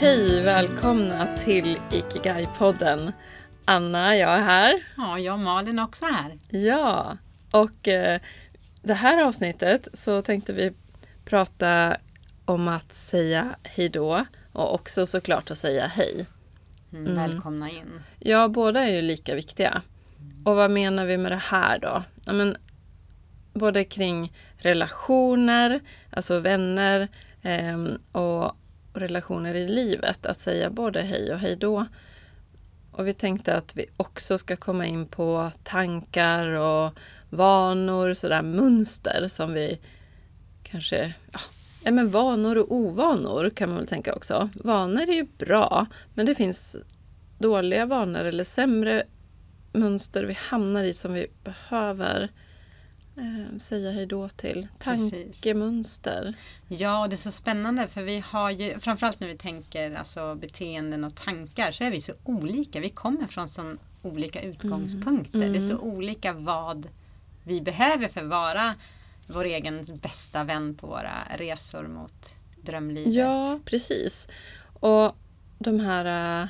Hej, välkomna till Ikigai-podden. Anna, jag är här. Ja, jag och Malin också här. Ja, och eh, det här avsnittet så tänkte vi prata om att säga hej då och också såklart att säga hej. Mm, Välkomna in. Ja, båda är ju lika viktiga. Och vad menar vi med det här då? Ja, men, både kring relationer, alltså vänner ehm, och relationer i livet. Att säga både hej och hej då. Och vi tänkte att vi också ska komma in på tankar och vanor, sådär mönster som vi kanske ja, men vanor och ovanor kan man väl tänka också. Vanor är ju bra, men det finns dåliga vanor eller sämre mönster vi hamnar i som vi behöver säga hej då till. Tankemönster. Ja, och det är så spännande för vi har ju, framförallt när vi tänker alltså, beteenden och tankar, så är vi så olika. Vi kommer från så olika utgångspunkter. Mm. Det är så olika vad vi behöver för att vara vår egen bästa vän på våra resor mot drömlivet. Ja, precis. Och de här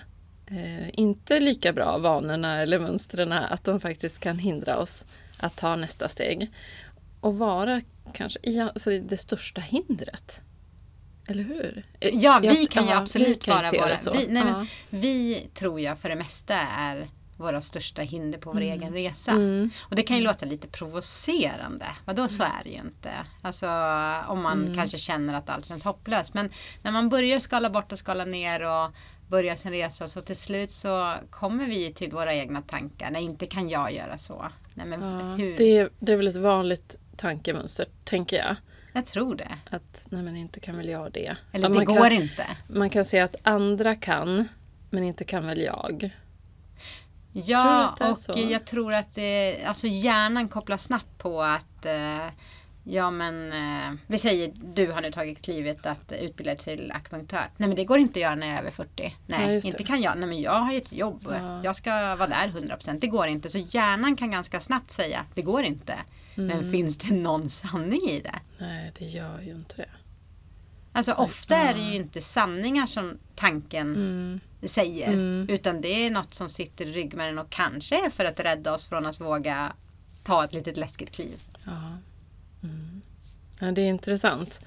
eh, inte lika bra vanorna eller mönstren, att de faktiskt kan hindra oss att ta nästa steg. Och vara kanske alltså det största hindret. Eller hur? Ja, vi kan ju absolut vi kan vara våra... Vi, nej, Ja. men, vi tror jag för det mesta är våra största hinder på vår egen resa. Mm. Och det kan ju låta lite provocerande. Vadå så är det ju inte. Alltså om man Mm. kanske känner att allt känns hopplöst. Men när man börjar skala bort och skala ner och börjar sin resa så till slut så kommer vi till våra egna tankar. Nej, inte kan jag göra så. Nej, men Ja, hur? det, är, det är väl ett vanligt tankemönster, tänker jag. Jag tror det. Att nej men inte kan väl jag det. Eller det går kan, inte. Man kan säga att andra kan, men inte kan väl jag. Ja, du och så? jag tror att det, alltså hjärnan kopplar snabbt på att eh, Ja men eh, vi säger du har nu tagit klivet att utbilda dig till akupunktör. Nej men det går inte att göra när jag är över 40. Ja, Nej just inte kan jag. Nej men jag har ju ett jobb. Ja. Jag ska vara där 100%. Det går inte. Så hjärnan kan ganska snabbt säga det går inte. Mm. Men finns det någon sanning i det? Nej, det gör ju inte det. Alltså ofta är det ju inte sanningar som tanken Mm. säger. Mm. Utan det är något som sitter i ryggmärgen och kanske är för att rädda oss från att våga ta ett litet läskigt kliv. Ja. Mm. ja, det är intressant.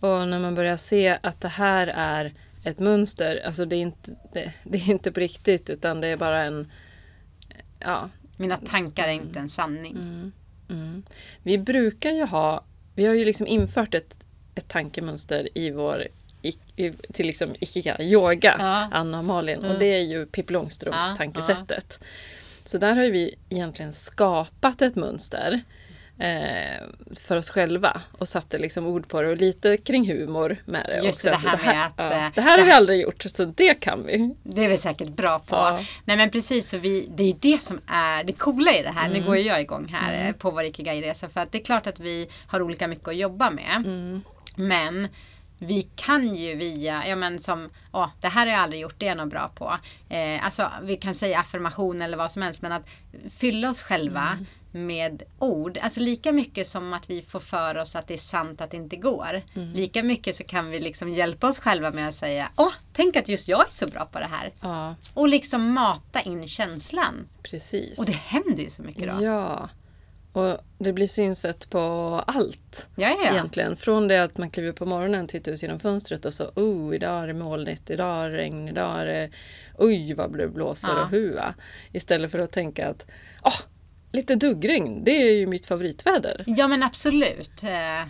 Och när man börjar se att det här är ett mönster, alltså det är inte, det, det är inte på riktigt utan det är bara en... Ja, Mina tankar är inte en sanning. Mm. Mm. Vi brukar ju ha, vi har ju liksom infört ett, ett tankemönster i vår i, till liksom ikiga, yoga, Ja. Anna och Malin. Mm. Och det är ju Pippi Långstrumps Ja, tankesättet. Så där har vi egentligen skapat ett mönster för oss själva och satte liksom ord på det och lite kring humor med det Just också. det här med att, ja, eh, det här har det- vi aldrig gjort, så det kan vi. Det är vi säkert bra på. Ja. Nej men precis, så vi, det är ju det som är det coola i det här. Mm. Nu går jag igång här eh, på vår Ikigai-resa. För att det är klart att vi har olika mycket att jobba med. Mm. Men vi kan ju via, ja men som, åh, det här har jag aldrig gjort, det är jag nog bra på. Eh, alltså vi kan säga affirmation eller vad som helst, men att fylla oss själva Mm. med ord. Alltså lika mycket som att vi får för oss att det är sant att det inte går. Mm. Lika mycket så kan vi liksom hjälpa oss själva med att säga, åh, tänk att just jag är så bra på det här. Ja, Och liksom mata in känslan. precis. Och det händer ju så mycket då. Ja, och det blir synsätt på allt. Ja, ja, ja. Egentligen. Från det att man kliver på morgonen, tittar ut genom fönstret och så oh, idag är det molnigt, idag är det regn, idag är det oj vad det blåser Ja. och hua. Istället för att tänka att åh, lite duggregn, det är ju mitt favoritväder. Ja men absolut. Eh,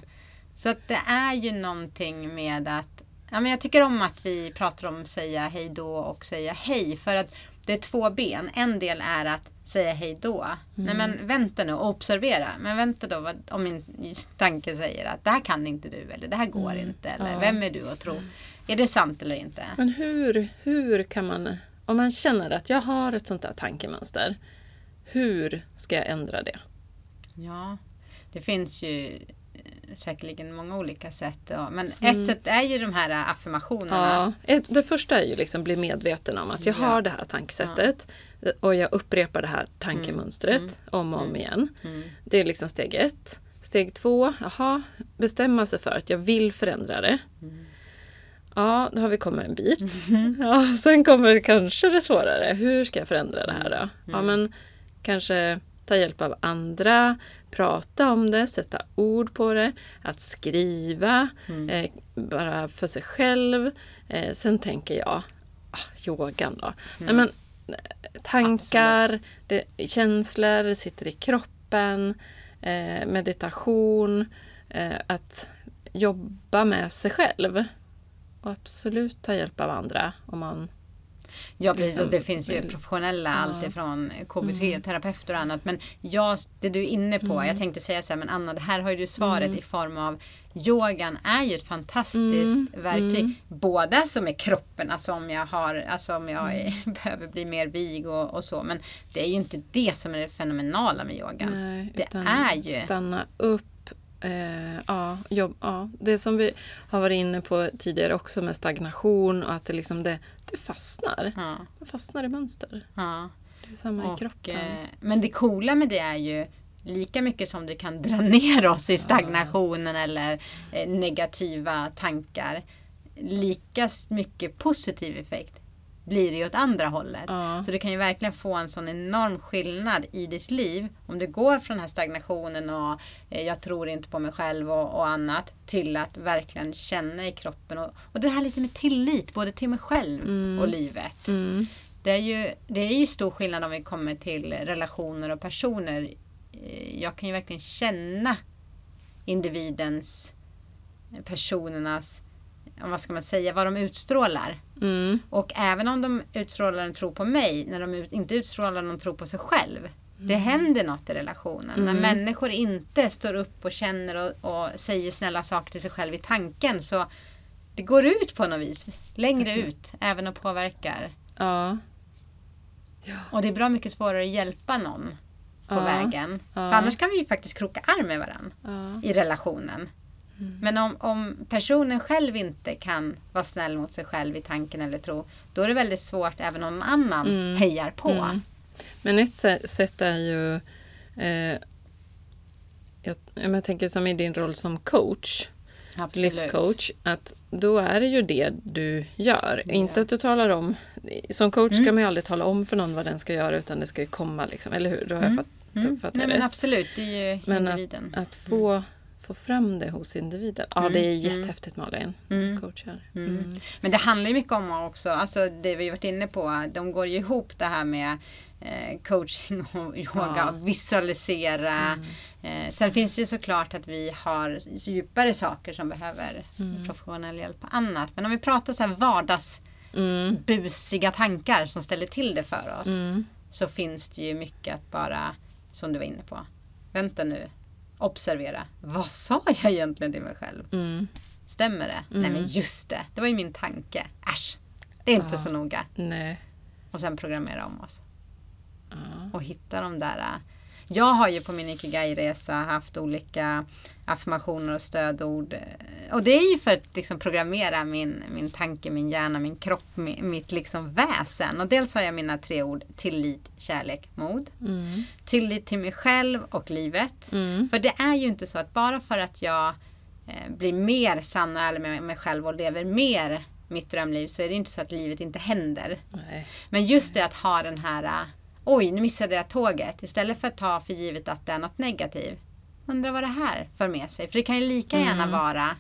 Så att det är ju någonting med att ja, men Jag tycker om att vi pratar om säga hej då och säga hej. För att det är två ben. En del är att säga hej då. Nej men vänta nu och observera. Men vänta då vad, om min tanke säger att det här kan inte du eller det här går inte. Eller Ja. vem är du att tro? Är det sant eller inte? Men hur, hur kan man, om man känner att jag har ett sånt där tankemönster, hur ska jag ändra det? Ja, det finns ju säkerligen många olika sätt. ja. Men Mm. ett sätt är ju de här affirmationerna. Ja, det första är ju liksom bli medveten om att jag Ja. har det här tankesättet och jag upprepar det här tankemönstret om och om igen. Mm. Det är liksom steg ett. Steg två, jaha, bestämma sig för att jag vill förändra det. Mm. Ja, då har vi kommit en bit. Mm. Ja, sen kommer kanske det svårare. Hur ska jag förändra det här då? Ja, Mm. men kanske ta hjälp av andra, prata om det, sätta ord på det, att skriva, Mm. eh, bara för sig själv. Eh, sen tänker jag, ah, yogan då. Nej, Mm. men, eh, tankar, det, känslor, det sitter i kroppen, eh, meditation, eh, att jobba med sig själv. Och absolut ta hjälp av andra om man... Ja precis, liksom och det finns ju professionella, Ja. allt ifrån KBT-terapeuter och annat. Men jag, det du är inne på, Mm. jag tänkte säga så här, men Anna, det här har ju du svaret i form av yogan är ju ett fantastiskt Mm. verktyg. Mm. Både som med kroppen, alltså om jag har, alltså om jag Mm. är, behöver bli mer vig och, och så. Men det är ju inte det som är det fenomenala med yogan. Nej, Det är ju- stanna upp. Eh, ja, jobb, ja, det som vi har varit inne på tidigare också med stagnation och att det, liksom det, det fastnar. Ja, Det fastnar i mönster. ja. Det är samma i Och, kroppen. eh, men det coola med det är ju lika mycket som du kan dra ner oss i stagnationen eller eh, negativa tankar. Lika mycket positiv effekt blir det ju åt andra hållet. Ja. Så du kan ju verkligen få en sån enorm skillnad i ditt liv. Om du går från den här stagnationen och eh, jag tror inte på mig själv och, och annat till att verkligen känna i kroppen. Och, och det här lite med tillit både till mig själv och livet. Mm. Det är, ju, det är ju stor skillnad om vi kommer till relationer och personer. Eh, Jag kan ju verkligen känna individens, personernas, vad ska man säga, vad de utstrålar. Mm. Och även om de utstrålar en tro på mig, när de ut, inte utstrålar någon tro på sig själv. Det händer något i relationen. När människor inte står upp och känner och, och säger snälla saker till sig själv i tanken så det går ut på något vis. Längre ut, även och påverkar. Ja. Och det är bra mycket svårare att hjälpa någon på Ja, vägen. ja. För annars kan vi ju faktiskt kroka arm med varandra Ja. i relationen. Men om, om personen själv inte kan vara snäll mot sig själv i tanken eller tro, då är det väldigt svårt även om någon annan hejar på. Mm. Men ett sä- sätt är ju... Eh, jag, jag tänker som i din roll som coach, Absolut. livscoach, att då är det ju det du gör. Inte att du talar om... Som coach ska man ju aldrig tala om för någon vad den ska göra utan det ska ju komma, liksom, eller hur? Då har jag fatt, Mm. uppfattat Nej, men absolut, det är ju Men individen. att, att få, få fram det hos individen. Ja, det är jättehäftigt Malin. Mm. Coachar. Mm. Mm. Men det handlar ju mycket om också, alltså det vi varit inne på, de går ju ihop det här med eh, coaching och yoga Ja. Mm. och visualisera. Eh, sen finns det ju såklart att vi har djupare saker som behöver Mm. professionell hjälp på annat. Men om vi pratar så här vardagsbusiga tankar som ställer till det för oss. Mm. Så finns det ju mycket att bara, som du var inne på, vänta nu, observera. Vad sa jag egentligen till mig själv? Mm. Stämmer det? Nej men just det, det var ju min tanke. Äsch, det är inte Ja. så noga. Nej. Och sen programmera om oss. Ja. Och hitta de där. Jag har ju på min Ikigai-resa haft olika affirmationer och stödord. Och det är ju för att liksom programmera min, min tanke, min hjärna, min kropp, mi- mitt liksom väsen. Och dels har jag mina tre ord tillit, kärlek, mod. Mm. Tillit till mig själv och livet. Mm. För det är ju inte så att bara för att jag eh, blir mer sann och ärlig med mig själv och lever mer mitt drömliv så är det inte så att livet inte händer. Nej. Men just det att ha den här Oj, nu missade jag tåget. Istället för att ta för givet att det är något negativt. Undrar vad det här för med sig. För det kan ju lika gärna vara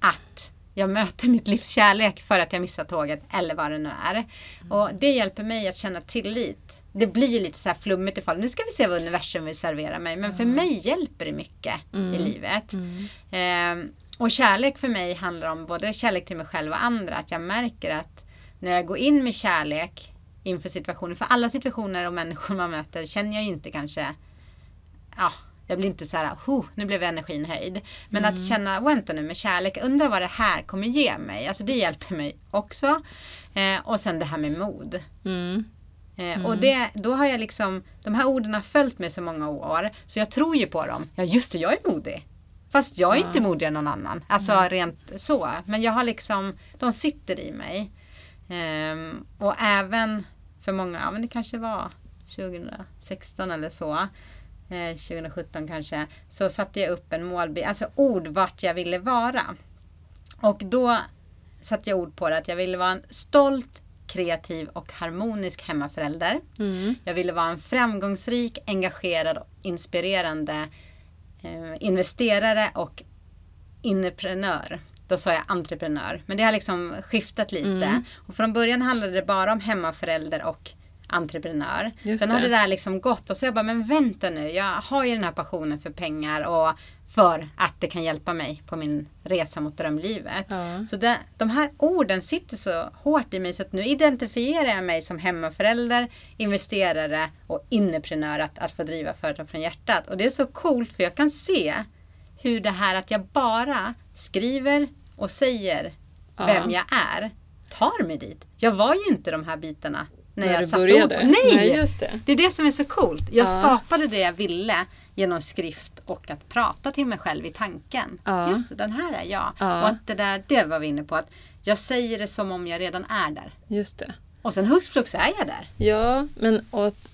att jag möter mitt livs kärlek för att jag missar tåget eller vad det nu är. Och det hjälper mig att känna tillit. Det blir ju lite så här flummigt ifall nu ska vi se vad universum vill servera mig. Men för mig hjälper det mycket i livet. Ehm, och kärlek för mig handlar om både kärlek till mig själv och andra. Att jag märker att när jag går in med kärlek inför situationer. För alla situationer och människor man möter känner jag ju inte kanske ja, jag blir inte så här, oh, nu blev energin höjd. Men att känna, vänta nu med kärlek, undrar vad det här kommer ge mig. Alltså det hjälper mig också. Eh, och sen det här med mod. Mm. Eh, Och det, då har jag liksom, de här orden har följt mig så många år. Så jag tror ju på dem. Ja just det, jag är modig. Fast jag är inte modigare än någon annan. Alltså rent så. Men jag har liksom, de sitter i mig. Ehm, och även för många, men det kanske var 2016 eller så. Eh, 2017 kanske. Så satte jag upp en målbild, alltså ord vart jag ville vara. Och då satte jag ord på det att jag ville vara en stolt, kreativ och harmonisk hemmaförälder. Mm. Jag ville vara en framgångsrik, engagerad och inspirerande eh, investerare och entreprenör. Då sa jag entreprenör. Men det har liksom skiftat lite. Mm. Och från början handlade det bara om hemmaförälder och entreprenör. Just Sen har det. det där liksom gått och så jag bara, men vänta nu. Jag har ju den här passionen för pengar och för att det kan hjälpa mig på min resa mot drömlivet. Ja. Så det, de här orden sitter så hårt i mig så att nu identifierar jag mig som hemmaförälder, investerare och inneprenör att, att få driva företag från hjärtat. Och det är så coolt för jag kan se hur det här att jag bara skriver och säger Ja. vem jag är tar mig dit. Jag var ju inte de här bitarna när, När jag satte ord på. Nej! Nej, det. Det är det som är så coolt. Jag Ja. skapade det jag ville genom skrift och att prata till mig själv i tanken. Ja. Just det, den här är jag. Ja. Och att det där, det var vi inne på. Att jag säger det som om jag redan är där. Just det. Och sen hux flux är jag där. Ja, men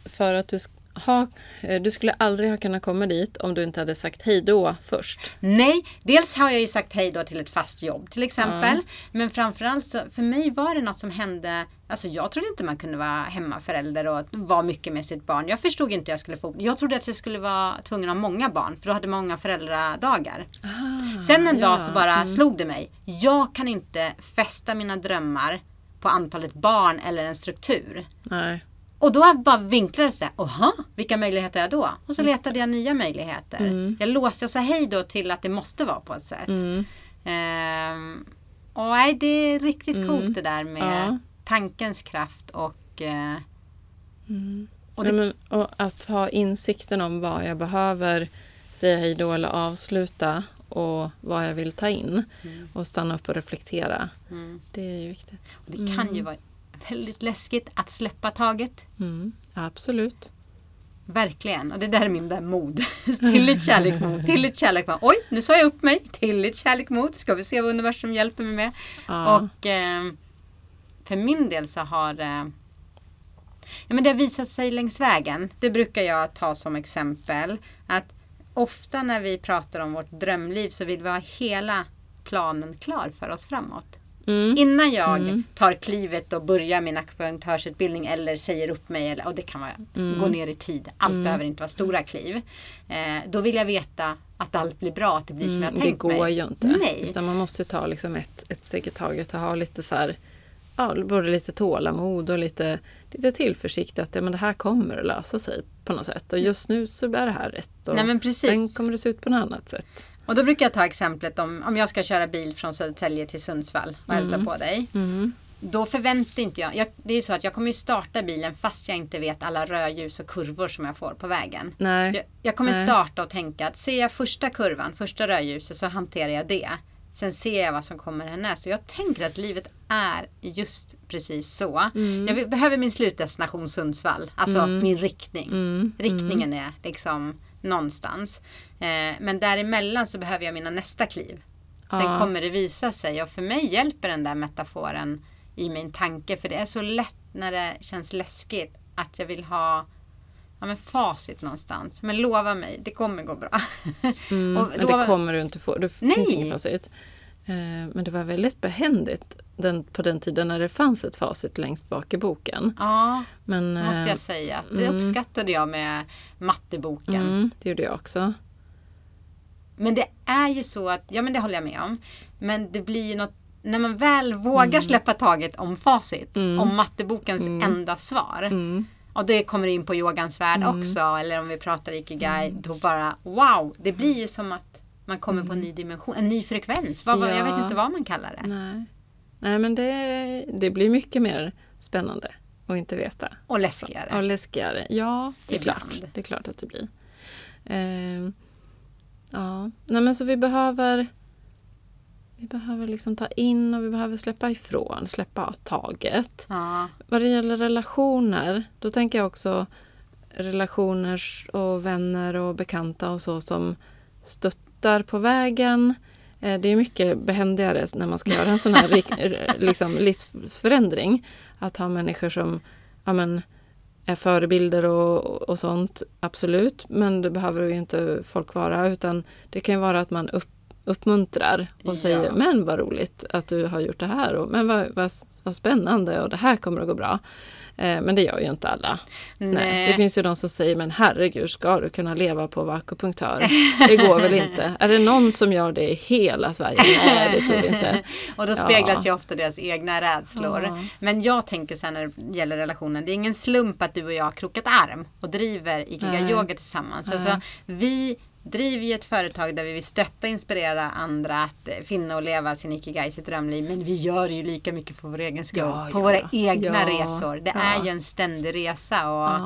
för att du ha, eh, du skulle aldrig ha kunnat komma dit om du inte hade sagt hej då först. Nej, dels har jag ju sagt hej då till ett fast jobb till exempel. Men framförallt så, för mig var det något som hände. Alltså jag trodde inte man kunde vara hemmaförälder och vara mycket med sitt barn. Jag förstod inte jag skulle få. Jag trodde att jag skulle vara tvungen att ha många barn för då hade många föräldradagar. Sen en ja. dag så bara slog det mig. Jag kan inte fästa mina drömmar på antalet barn eller en struktur. Nej. Och då bara vinklades det. Oha, vilka möjligheter är då? Och så letade jag nya möjligheter. Jag låste, jag sa hej då till att det måste vara på ett sätt. Mm. Ehm, och nej, det är riktigt coolt det där med Ja. tankens kraft och... eh, och Nej, det, men, och att ha insikten om vad jag behöver säga hej då eller avsluta och vad jag vill ta in och stanna upp och reflektera. mm. Det är ju viktigt. och det kan ju vara väldigt läskigt att släppa taget. Mm. Absolut. Verkligen. Och det där är min där mod. tillit, kärlek, mod. Tillit, kärlek, mod. Oj, nu sa jag upp mig. Tillit, kärlek, mod. Ska vi se vad universum hjälper mig med. Ja. Och eh, för min del så har eh, ja, men det har visat sig längs vägen. Det brukar jag ta som exempel. Att ofta när vi pratar om vårt drömliv så vill vi ha hela planen klar för oss framåt. Mm. Innan jag tar klivet och börjar min akupunktörsutbildning eller säger upp mig eller, och det kan vara Mm. gå ner i tid. Allt behöver inte vara stora kliv. Eh, då vill jag veta att allt blir bra, att det blir som jag har Mm, det tänkt går mig. ju inte. Nej. Utan man måste ta liksom ett, ett steg i taget och ha lite så här, ja, både lite tålamod och lite, lite tillförsikt att ja, men det här kommer att lösa sig på något sätt. Och just nu så är det här rätt. Och Nej, men precis. Sen kommer det se ut på något annat sätt. Och då brukar jag ta exemplet om, om jag ska köra bil från Södertälje till Sundsvall och hälsa på dig. Mm. Då förväntar inte jag, jag, det är ju så att jag kommer ju starta bilen fast jag inte vet alla rödljus och kurvor som jag får på vägen. Nej. Jag, jag kommer Nej. starta och tänka att ser jag första kurvan, första rödljuset så hanterar jag det. Sen ser jag vad som kommer härnäst. Så jag tänker att livet är just precis så. Mm. Jag behöver min slutdestination Sundsvall, alltså min riktning. Mm. Riktningen är liksom någonstans. Eh, men däremellan så behöver jag mina nästa kliv. Sen Ja. kommer det visa sig och för mig hjälper den där metaforen i min tanke för det är så lätt när det känns läskigt att jag vill ha ja, men facit någonstans. Men lova mig, det kommer gå bra. Mm, men det kommer du inte få. Det Nej. finns inget facit. Eh, Men det var väldigt behändigt den, på den tiden när det fanns ett facit längst bak i boken. Ja, Men, måste eh, jag säga. Det uppskattade jag med matteboken. Mm, det gjorde jag också. Men det är ju så att, ja men det håller jag med om. Men det blir ju något, när man väl vågar släppa taget om facit, om mattebokens enda svar. Mm. Och det kommer in på yogans värld också, eller om vi pratar ikigai, då bara wow, det blir ju som att man kommer på en ny dimension, en ny frekvens. Vad, vad, Jag vet Ja. inte vad man kallar det. Nej, Nej men det, det blir mycket mer spännande att inte veta. Och läskigare. Och läskigare. Ja, det är Ibland. klart. Det är klart att det blir. Eh, ja, nej men så vi behöver vi behöver liksom ta in och vi behöver släppa ifrån, släppa taget. Ja, Vad det gäller relationer, då tänker jag också relationer och vänner och bekanta och så som stöttar på vägen. Eh, Det är mycket behändigare när man ska göra en sån här liksom, livsförändring. Att ha människor som ja, men, är förebilder och, och sånt, absolut. Men det behöver ju inte folk vara. Utan det kan vara att man upp, uppmuntrar och Ja. säger men vad roligt att du har gjort det här och men vad, vad, vad spännande och det här kommer att gå bra. Eh, men det gör ju inte alla. Nej. Det finns ju de som säger men herregud ska du kunna leva på att vara akupunktör? Det går väl inte? Är det någon som gör det i hela Sverige? Nej det tror vi inte. Och då Ja. speglas ju ofta deras egna rädslor. Ja. Men jag tänker sen när det gäller relationen, det är ingen slump att du och jag har krokat arm och driver Ikigai Nej. Yoga tillsammans. Nej. Alltså, vi driver ju ett företag där vi vill stötta och inspirera andra att eh, finna och leva sin Ikigai, sitt drömliv. Men vi gör ju lika mycket för vår egen skull. Ja, på ja, våra egna Ja, resor. Det är ju en ständig resa. Och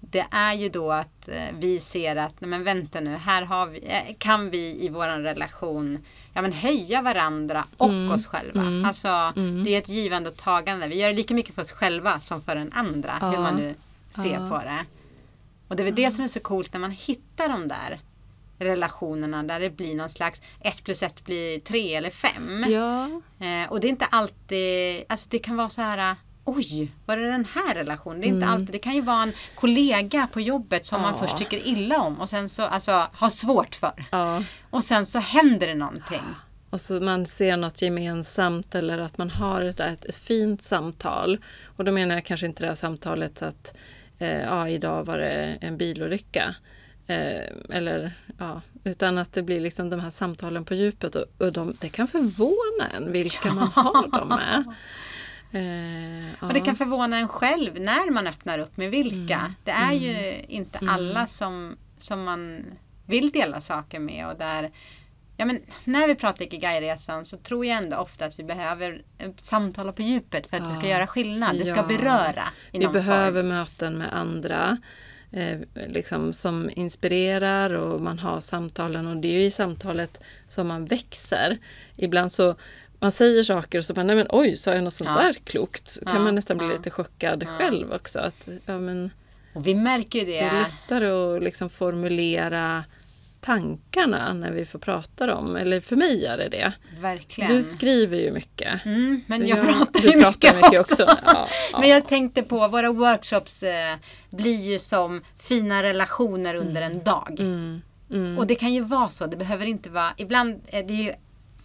det är ju då att eh, vi ser att, nej men vänta nu, här vi, eh, kan vi i vår relation ja, men höja varandra och Mm. oss själva. Alltså, Det är ett givande och tagande. Vi gör lika mycket för oss själva som för den andra. Hur man nu ser på det. Och det är väl det som är så coolt när man hittar de där relationerna där det blir någon slags ett plus ett blir tre eller fem. Ja, Eh, och det är inte alltid, alltså det kan vara så här Oj, var det den här relationen? Det är inte alltid, det kan ju vara en kollega på jobbet som man Mm. Ja. först tycker illa om och sen så, alltså har svårt för. ja. Och sen så händer det någonting. Och så man ser något gemensamt eller att man har ett, ett, ett fint samtal. Och då menar jag kanske inte det här samtalet att eh, ja, idag var det en bilolycka. Eh, eller, ja, utan att det blir liksom de här samtalen på djupet och, och de, det kan förvåna en vilka man har dem med. Eh, Och det ja. kan förvåna en själv när man öppnar upp med vilka. Mm. Det är ju inte alla som, som man vill dela saker med. Och där, ja, men när vi pratar Ikigai-resan så tror jag ändå ofta att vi behöver eh, samtala på djupet för att det ska Ja. göra skillnad. Det ska Ja. beröra. I Vi behöver form. möten med andra eh, liksom, som inspirerar och man har samtalen och det är ju i samtalet som man växer. Ibland så man säger saker och så bara, nej men oj, sa jag något sånt Ja. där klokt? kan Ja, man nästan bli ja. lite chockad själv också. Att, ja, men, Och vi märker ju det är det. lättare att liksom formulera tankarna när vi får prata dem. Eller för mig är det det. Verkligen. Du skriver ju mycket. Mm, men Och jag, pratar ju pratar mycket, också. Ja, ja. Men jag tänkte på våra workshops eh, blir ju som fina relationer under en dag. Mm, mm. Och det kan ju vara så. Det behöver inte vara. Ibland är det ju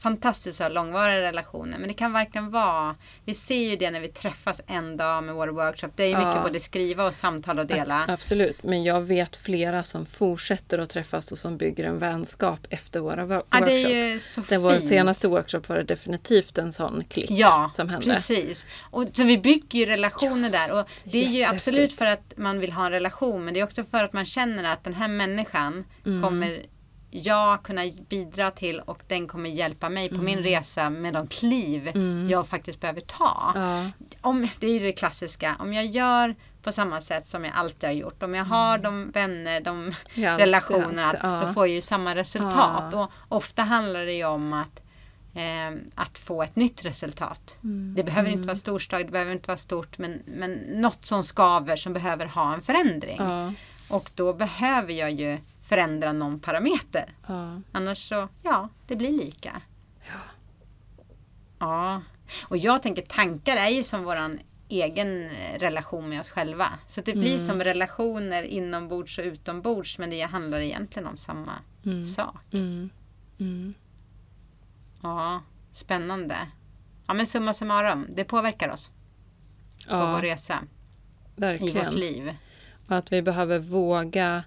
fantastiskt att ha långvariga relationer. Men det kan verkligen vara. Vi ser ju det när vi träffas en dag med våra workshop. Det är ju Ja. mycket både skriva och samtala och dela. Absolut, men jag vet flera som fortsätter att träffas och som bygger en vänskap efter våra wo- Ja, det workshop. är ju så Den vår fint. senaste workshop var det definitivt en sån klick Ja, som hände. precis. Och, så vi bygger ju relationer där. Och det är ju absolut för att man vill ha en relation. Men det är också för att man känner att den här människan Mm. kommer jag kunna bidra till och den kommer hjälpa mig på Mm. min resa med de kliv jag faktiskt behöver ta. Ja, Om, det är det klassiska. Om jag gör på samma sätt som jag alltid har gjort. Om jag har de vänner, de alltid relationerna, haft, ja. då får jag ju samma resultat. Ja. Och ofta handlar det ju om att, eh, att få ett nytt resultat. Mm. Det behöver inte vara storstad, det behöver inte vara stort, men, men något som skaver som behöver ha en förändring. ja, Och då behöver jag ju förändra någon parameter. ja. Annars så, ja, det blir lika. Ja. Och jag tänker tankar är ju som våran egen eh, relation med oss själva. Så det blir Mm. som relationer inombords och utombords men det handlar egentligen om samma Mm. sak. Mm. Mm. Ja, spännande. Ja men summa summarum, det påverkar oss på ja vår resa i verkligen. vårt liv. Och att vi behöver våga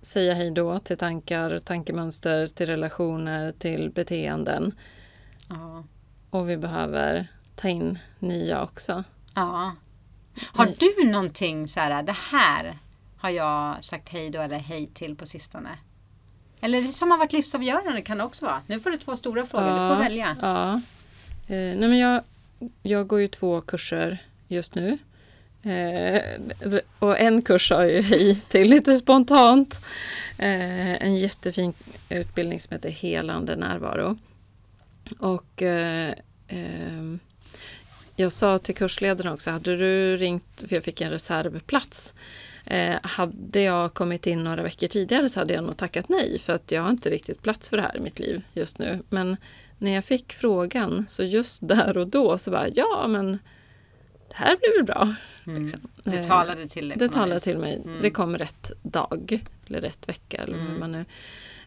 säga hej då till tankar, tankemönster, till relationer, till beteenden. Ja. Och vi behöver ta in nya också. ja. Har du någonting så här, det här har jag sagt hej då eller hej till på sistone? Eller som har varit livsavgörande kan det också vara. Nu får du två stora frågor, du får välja. Ja. Eh, nej men jag, jag går ju två kurser just nu. Eh, och en kurs sa jag ju hej till lite spontant. Eh, en jättefin utbildning som heter Helande närvaro. Och eh, ehm, jag sa till kursledaren också, hade du ringt, för jag fick en reservplats. Eh, hade jag kommit in några veckor tidigare så hade jag nog tackat nej för att jag har inte riktigt plats för det här i mitt liv just nu. Men när jag fick frågan så just där och då så bara ja men det här blir väl bra. Mm. Liksom. Det Eh, talade till dig. det talade vis. till mig. Mm. Det kom rätt dag eller rätt vecka eller hur Mm. man nu.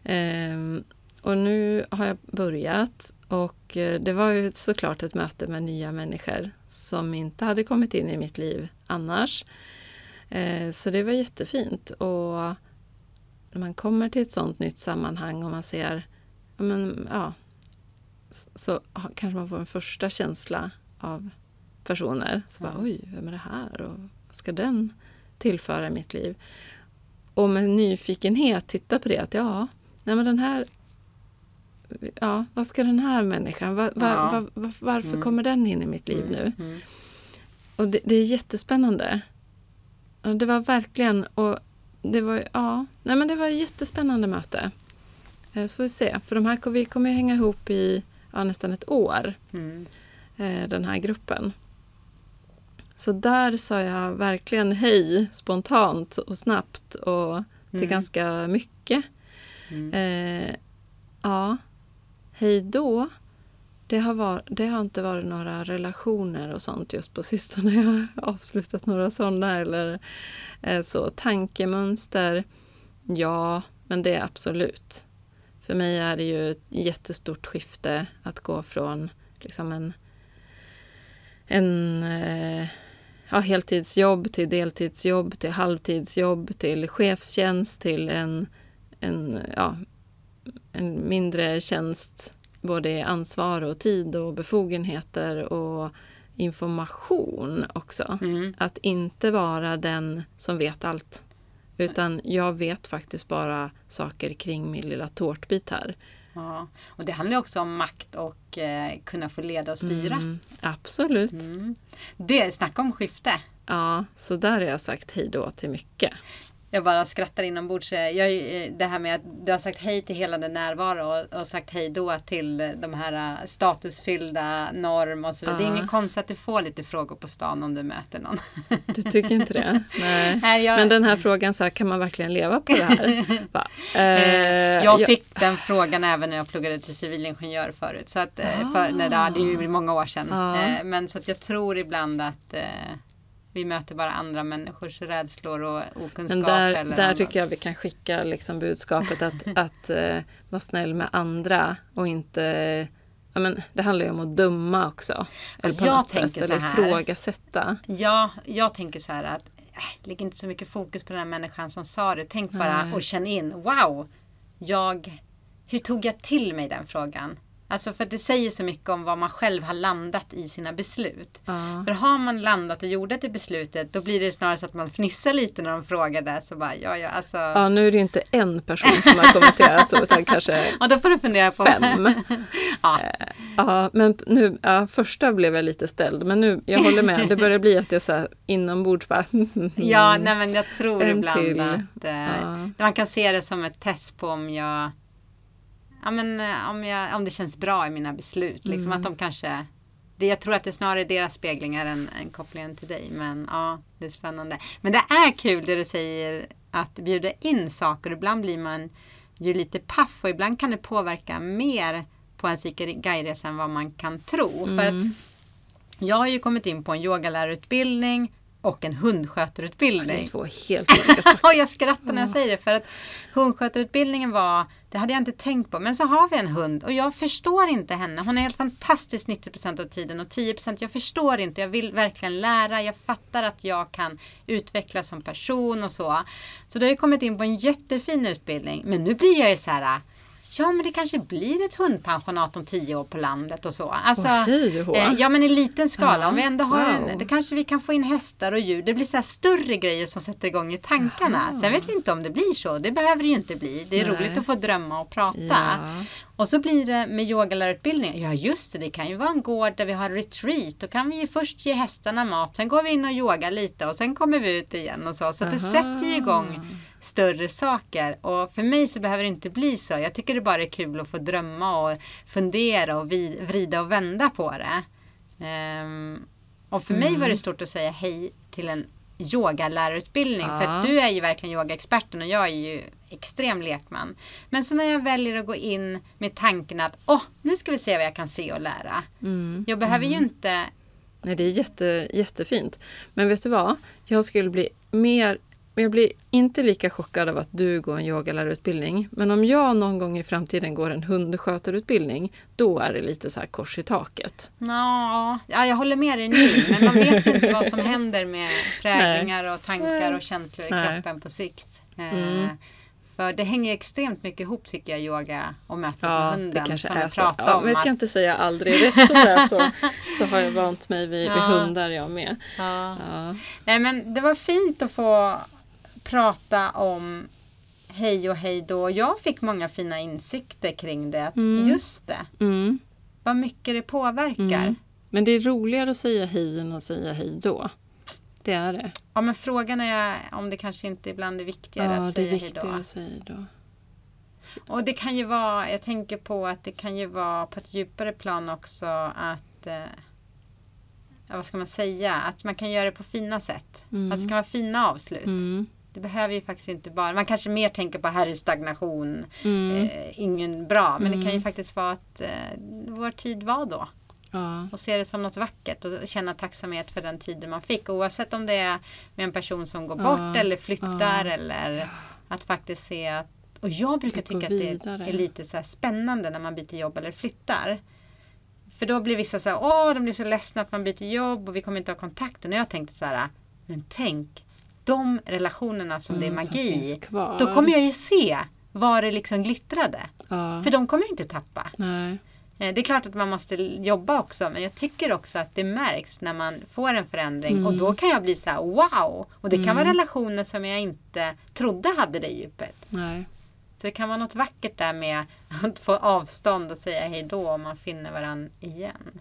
Ehm, och nu har jag börjat och eh, det var ju såklart ett möte med nya människor som inte hade kommit in i mitt liv annars. Eh, så det var jättefint. Och när man kommer till ett sånt nytt sammanhang och man ser, men, ja så kanske man får en första känsla av personer. Så bara, oj, vem är det här? Och vad ska den tillföra i mitt liv? Och med nyfikenhet titta på det. Att ja, nej men den här ja, vad ska den här människan, var, var, ja. var, varför mm. kommer den in i mitt liv nu? Mm. mm. Och det, det, är jättespännande. Och det var verkligen, och det var, ja, nej men det var ett jättespännande möte. Eh, så får vi se, för de här, vi kommer ju hänga ihop i ja, nästan ett år, mm. Eh, den här gruppen. Så där sa jag verkligen hej spontant och snabbt och till mm. ganska mycket. Mm. Eh, ja, hej då. Det har, var, det har inte varit några relationer och sånt just på sistone. Jag har avslutat några sådana eller eh, så. Tankemönster, ja, men det är absolut. För mig är det ju ett jättestort skifte att gå från liksom en, en eh, ja, heltidsjobb till deltidsjobb till halvtidsjobb till chefstjänst till en, en, ja, en mindre tjänst både i ansvar och tid och befogenheter och information också. Mm. Att inte vara den som vet allt. Utan jag vet faktiskt bara saker kring min lilla tårtbit här. Ja, och det handlar också om makt och eh, kunna få leda och styra. Mm, absolut. Mm. Det, snacka om skifte. Ja, så där har jag sagt hej då till mycket. Jag bara skrattar inombords. Jag, det här med att du har sagt hej till hela din närvaro och, och sagt hej då till de här äh, statusfyllda norm och så vidare. Det är inget konstigt att du får lite frågor på stan om du möter någon. Du tycker inte det? Nej. Nej jag... Men den här frågan, så här, kan man verkligen leva på det här? eh, jag fick jag... den frågan även när jag pluggade till civilingenjör förut. Så att, ah. för, när det, det är ju många år sedan. Ah. Men så att jag tror ibland att vi möter bara andra människors rädslor och okunskap. Men där, eller där tycker jag vi kan skicka liksom budskapet att, att uh, vara snäll med andra och inte Ja, men det handlar ju om att döma också. Eller på jag något sätt, eller ifrågasätta. Ja, jag tänker så här att äh, lägg inte så mycket fokus på den här människan som sa det. Tänk bara Nej. och känn in, wow! Jag, hur tog jag till mig den frågan? Alltså för det säger så mycket om vad man själv har landat i sina beslut. Ja. För har man landat och gjort det beslutet då blir det snarare så att man fnissar lite när de frågar det. Så bara, ja, ja, alltså... ja, nu är det inte en person som har kommenterat utan kanske ja, då får du fundera på fem. ja. Eh, ja, men nu, ja, första blev jag lite ställd men nu, jag håller med, det börjar bli att jag så här inombords bara Ja, nej men jag tror ibland till. att eh, ja. man kan se det som ett test på om jag ja, men, eh, om, jag, om det känns bra i mina beslut. Liksom, mm. att de kanske, det, jag tror att det är snarare deras speglingar än, än kopplingen till dig. Men ja, det är spännande. Men det är kul det du säger att bjuda in saker. Ibland blir man ju lite paff och ibland kan det påverka mer på en psykedguideresa än vad man kan tro. Mm. För jag har ju kommit in på en yogalärarutbildning och en hundskötarutbildning. Det är två helt olika saker. jag skrattar när jag säger det för att hundskötarutbildningen var, det hade jag inte tänkt på, men så har vi en hund och jag förstår inte henne. Hon är helt fantastisk 90% av tiden och 10% jag förstår inte. Jag vill verkligen lära. Jag fattar att jag kan utvecklas som person och så. Så då har jag kommit in på en jättefin utbildning. Men nu blir jag ju så här ja men det kanske blir ett hundpensionat om tio år på landet och så. Alltså, oh, ja men i liten skala. Om vi ändå har wow. en, då kanske vi kan få in hästar och djur. Det blir så större grejer som sätter igång i tankarna. Aha. Sen vet vi inte om det blir så. Det behöver det ju inte bli. Det är Nej. roligt att få drömma och prata. Ja. Och så blir det med yogalärarutbildningen. Ja just det, det kan ju vara en gård där vi har retreat. Då kan vi ju först ge hästarna mat. Sen går vi in och yogar lite och sen kommer vi ut igen och så. Så det sätter ju igång större saker. Och för mig så behöver det inte bli så. Jag tycker det bara är kul att få drömma och fundera och vrida och vända på det. Um, och för mm. mig var det stort att säga hej till en yogalärarutbildning. Ja. För att du är ju verkligen yogaexperten och jag är ju extrem lekman. Men så när jag väljer att gå in med tanken att åh, nu ska vi se vad jag kan se och lära. Mm. Jag behöver mm. ju inte Nej, det är jätte, jättefint. Men vet du vad? Jag skulle bli mer jag blir inte lika chockad av att du går en yogalärarutbildning. Men om jag någon gång i framtiden går en hundskötarutbildning, då är det lite så här kors i taket. Nå, ja, jag håller med dig nu, men man vet ju inte vad som händer med präglingar och tankar och känslor i Nej. kroppen på sikt. Eh, Mm. För det hänger extremt mycket ihop tycker jag, yoga och mötet med Ja, hunden. det kanske som är så. Ja, om. men jag ska att- inte säga aldrig. Rätt som det är så, så har jag vant mig vid, vid Ja. hundar jag med. Ja. Nej men det var fint att få prata om hej och hej då. Jag fick många fina insikter kring det. Mm. Just det, Mm. vad mycket det påverkar. Mm. Men det är roligare att säga hej än att säga hej då. Det är det. Ja men frågan är om det kanske inte ibland är viktigare Ja, att det är säga hej viktigare då. att säga då. Och det kan ju vara, jag tänker på att det kan ju vara på ett djupare plan också att eh, ja, vad ska man säga? Att man kan göra det på fina sätt. Mm. Att det kan vara fina avslut. Mm. Det behöver ju faktiskt inte bara, man kanske mer tänker på här är stagnation, Mm. eh, ingen bra. Men det kan ju Mm. faktiskt vara att eh, vår tid var då. Ja. Och se det som något vackert och känna tacksamhet för den tiden man fick. Oavsett om det är med en person som går Ja. bort eller flyttar Ja. eller att faktiskt se att och jag brukar tycka att det vidare. är lite så spännande när man byter jobb eller flyttar. För då blir vissa så här, åh de blir så ledsna att man byter jobb och vi kommer inte ha kontakten. Och jag tänkte så här, men tänk de relationerna som det är Mm, magi. Då kommer jag ju se var det liksom glittrade. Ja. För de kommer jag inte tappa. Nej. Eh, Det är klart att man måste jobba också men jag tycker också att det märks när man får en förändring och då kan jag bli så här wow! Och det kan vara relationer som jag inte trodde hade det djupet. Nej. Så det kan vara något vackert där med att få avstånd och säga hej då om man finner varandra igen.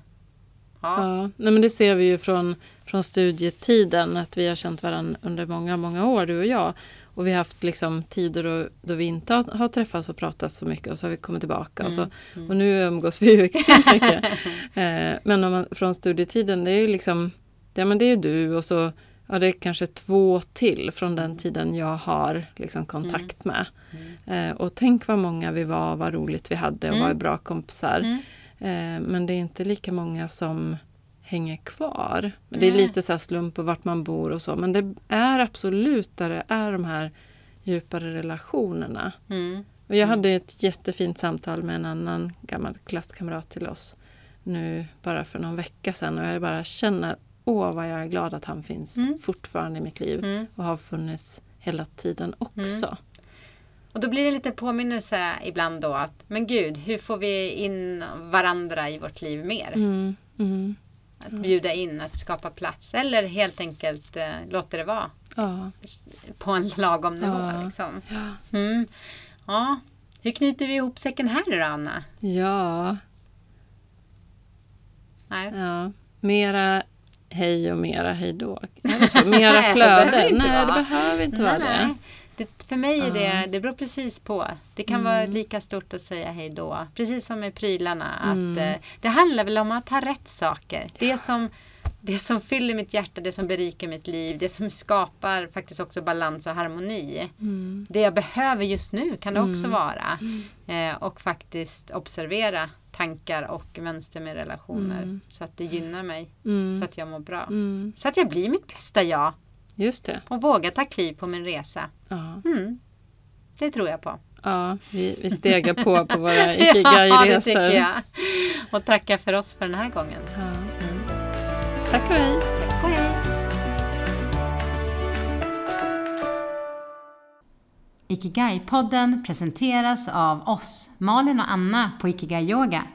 Ja. Ja, nej men det ser vi ju från, från studietiden att vi har känt varandra under många, många år, du och jag. Och vi har haft liksom tider då, då vi inte har, har träffats och pratat så mycket och så har vi kommit tillbaka. Och, så, och nu umgås vi ju extremt mycket. eh, men om man, från studietiden, det är ju liksom, ja men det är du och så ja, det är kanske två till från den tiden jag har liksom kontakt med. Eh, och tänk vad många vi var, vad roligt vi hade och Mm. var bra kompisar. Mm. Eh, men det är inte lika många som hänger kvar. Men det är lite så slump på vart man bor och så. Men det är absolut där det är de här djupare relationerna. Mm. Och jag hade ett jättefint samtal med en annan gammal klasskamrat till oss nu bara för någon vecka sedan. Och jag bara känner, åh vad jag är glad att han finns Mm. fortfarande i mitt liv. Mm. Och har funnits hela tiden också. Och då blir det lite påminnelse ibland då att men gud, hur får vi in varandra i vårt liv mer? Mm. Mm. Att bjuda in, att skapa plats eller helt enkelt eh, låta det vara Ja. på en lagom nivå. Ja. Liksom. Mm. ja. Hur knyter vi ihop säcken här då Anna? ja. Nej. Ja, mera hej och mera hej då. Eller så, mera Nej, det behöver flöde. inte Nej, det behöver inte vara det. Det. För mig är Ja. det, det beror precis på. Det kan vara Mm. lika stort att säga hej då. Precis som med prylarna. Mm. Att, eh, det handlar väl om att ha rätt saker. Det som, det som fyller mitt hjärta, det som berikar mitt liv, det som skapar faktiskt också balans och harmoni. Mm. Det jag behöver just nu kan det också Mm. vara. Eh, och faktiskt observera tankar och mönster med relationer. Mm. Så att det gynnar mig. Mm. Så att jag mår bra. Mm. Så att jag blir mitt bästa jag. Just det. Och vågar ta kliv på min resa. Ja, Mm. Det tror jag på. ja vi, vi stegar på på våra ja, det ikigai-resor. tycker jag. Och tacka för oss för den här gången. Ja. Tack och hej. Tack och hej. Ikigai-podden presenteras av oss, Malin och Anna på Ikigai Yoga.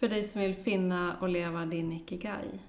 För dig som vill finna och leva din ikigai.